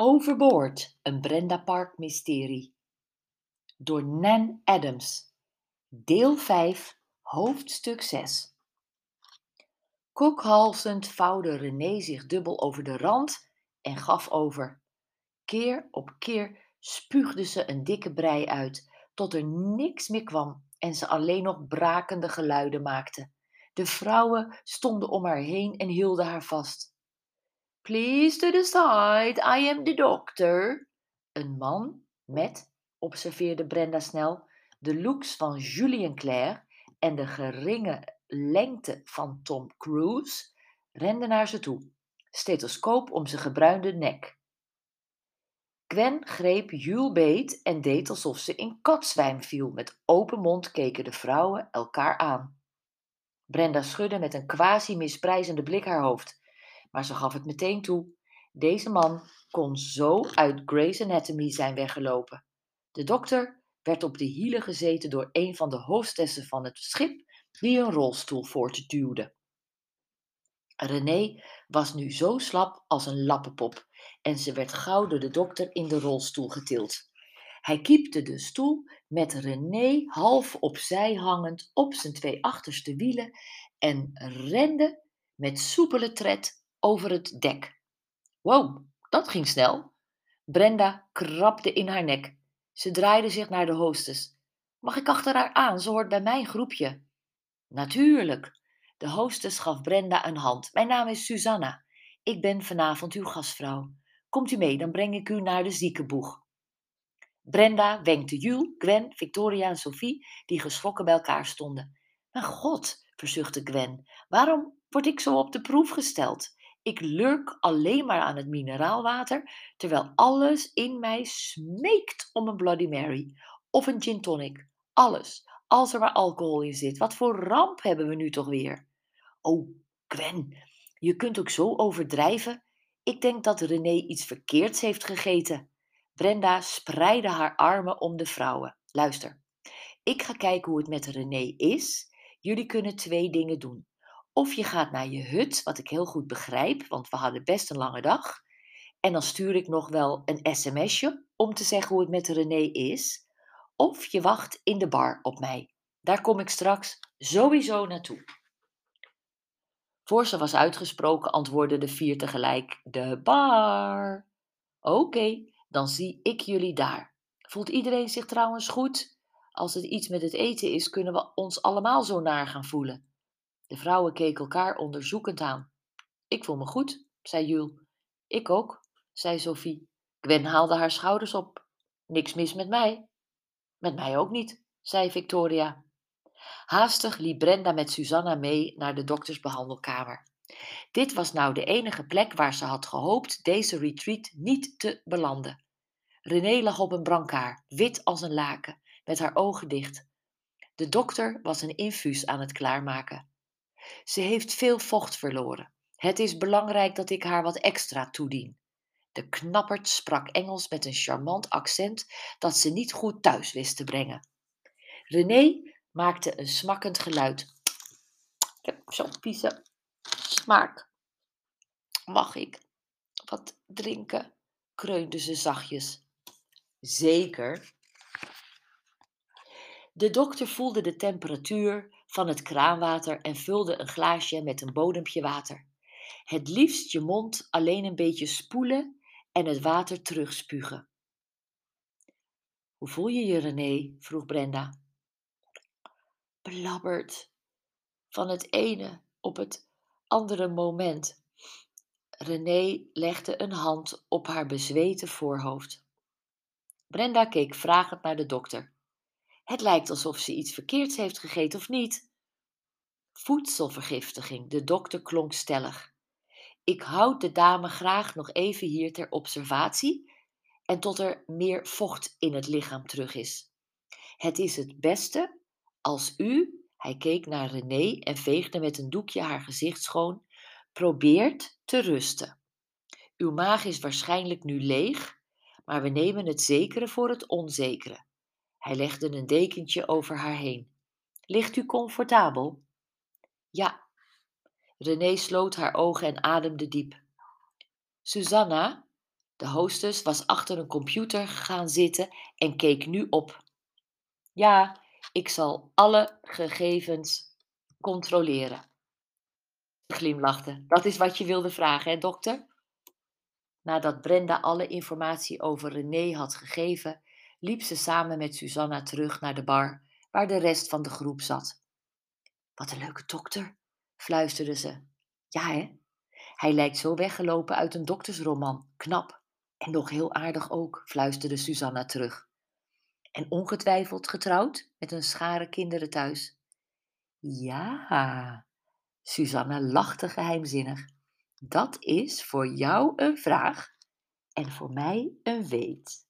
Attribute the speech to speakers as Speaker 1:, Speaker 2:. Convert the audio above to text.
Speaker 1: Overboord, een Brenda Park mysterie. Door Nan Adams. Deel 5, hoofdstuk 6. Kokhalzend vouwde René zich dubbel over de rand en gaf over. Keer op keer spuugde ze een dikke brei uit, tot er niks meer kwam en ze alleen nog brakende geluiden maakte. De vrouwen stonden om haar heen en hielden haar vast. Please to the side, I am the doctor. Een man met, observeerde Brenda snel, de looks van Julien Claire en de geringe lengte van Tom Cruise, rende naar ze toe, stethoscoop om zijn gebruinde nek. Gwen greep Jules beet en deed alsof ze in katzwijm viel. Met open mond keken de vrouwen elkaar aan. Brenda schudde met een quasi misprijzende blik haar hoofd maar ze gaf het meteen toe. Deze man kon zo uit Grey's Anatomy zijn weggelopen. De dokter werd op de hielen gezeten door een van de hoofdstessen van het schip, die een rolstoel voortduwde. René was nu zo slap als een lappenpop en ze werd gauw door de dokter in de rolstoel getild. Hij kiepte de stoel met René half opzij hangend op zijn twee achterste wielen en rende met soepele tred over het dek. Wow, dat ging snel. Brenda krabde in haar nek. Ze draaide zich naar de hostess. Mag ik achter haar aan? Ze hoort bij mijn groepje. Natuurlijk. De hostess gaf Brenda een hand. Mijn naam is Susanna. Ik ben vanavond uw gastvrouw. Komt u mee, dan breng ik u naar de ziekenboeg. Brenda wenkte Jules, Gwen, Victoria en Sophie, die geschrokken bij elkaar stonden. Mijn god, verzuchtte Gwen, waarom word ik zo op de proef gesteld? Ik lurk alleen maar aan het mineraalwater, terwijl alles in mij smeekt om een Bloody Mary of een gin tonic. Alles, als er maar alcohol in zit. Wat voor ramp hebben we nu toch weer? Oh, Gwen, je kunt ook zo overdrijven. Ik denk dat René iets verkeerds heeft gegeten. Brenda spreidde haar armen om de vrouwen. Luister, ik ga kijken hoe het met René is. Jullie kunnen twee dingen doen. Of je gaat naar je hut, wat ik heel goed begrijp, want we hadden best een lange dag. En dan stuur ik nog wel een sms'je om te zeggen hoe het met René is. Of je wacht in de bar op mij. Daar kom ik straks sowieso naartoe. Voor ze was uitgesproken, antwoordden de vier tegelijk: De bar. Oké, dan zie ik jullie daar. Voelt iedereen zich trouwens goed? Als het iets met het eten is, kunnen we ons allemaal zo naar gaan voelen. De vrouwen keken elkaar onderzoekend aan. Ik voel me goed, zei Jules. Ik ook, zei Sophie. Gwen haalde haar schouders op. Niks mis met mij. Met mij ook niet, zei Victoria. Haastig liep Brenda met Susanna mee naar de doktersbehandelkamer. Dit was nou de enige plek waar ze had gehoopt deze retreat niet te belanden. René lag op een brancard, wit als een laken, met haar ogen dicht. De dokter was een infuus aan het klaarmaken. Ze heeft veel vocht verloren. Het is belangrijk dat ik haar wat extra toedien. De knappert sprak Engels met een charmant accent dat ze niet goed thuis wist te brengen. René maakte een smakkend geluid. Ik heb zo'n vieze smaak. Mag ik wat drinken? kreunde ze zachtjes. Zeker. De dokter voelde de temperatuur van het kraanwater en vulde een glaasje met een bodempje water. Het liefst je mond alleen een beetje spoelen en het water terugspugen. Hoe voel je je, René? vroeg Brenda. Belabberd. Van het ene op het andere moment. René legde een hand op haar bezweten voorhoofd. Brenda keek vragend naar de dokter. Het lijkt alsof ze iets verkeerds heeft gegeten of niet. Voedselvergiftiging, de dokter klonk stellig. Ik houd de dame graag nog even hier ter observatie en tot er meer vocht in het lichaam terug is. Het is het beste als u, hij keek naar René en veegde met een doekje haar gezicht schoon, probeert te rusten. Uw maag is waarschijnlijk nu leeg, maar we nemen het zekere voor het onzekere. Hij legde een dekentje over haar heen. Ligt u comfortabel? Ja. René sloot haar ogen en ademde diep. Susanna, De hostess was achter een computer gaan zitten en keek nu op. Ja, ik zal alle gegevens controleren. Glimlachte. Dat is wat je wilde vragen, hè, dokter? Nadat Brenda alle informatie over René had gegeven, liep ze samen met Susanna terug naar de bar waar de rest van de groep zat. Wat een leuke dokter, fluisterde ze. Ja, hè? Hij lijkt zo weggelopen uit een doktersroman. Knap. En nog heel aardig ook, fluisterde Susanna terug. En ongetwijfeld getrouwd met een schare kinderen thuis. Ja, Susanna lachte geheimzinnig. Dat is voor jou een vraag en voor mij een weet.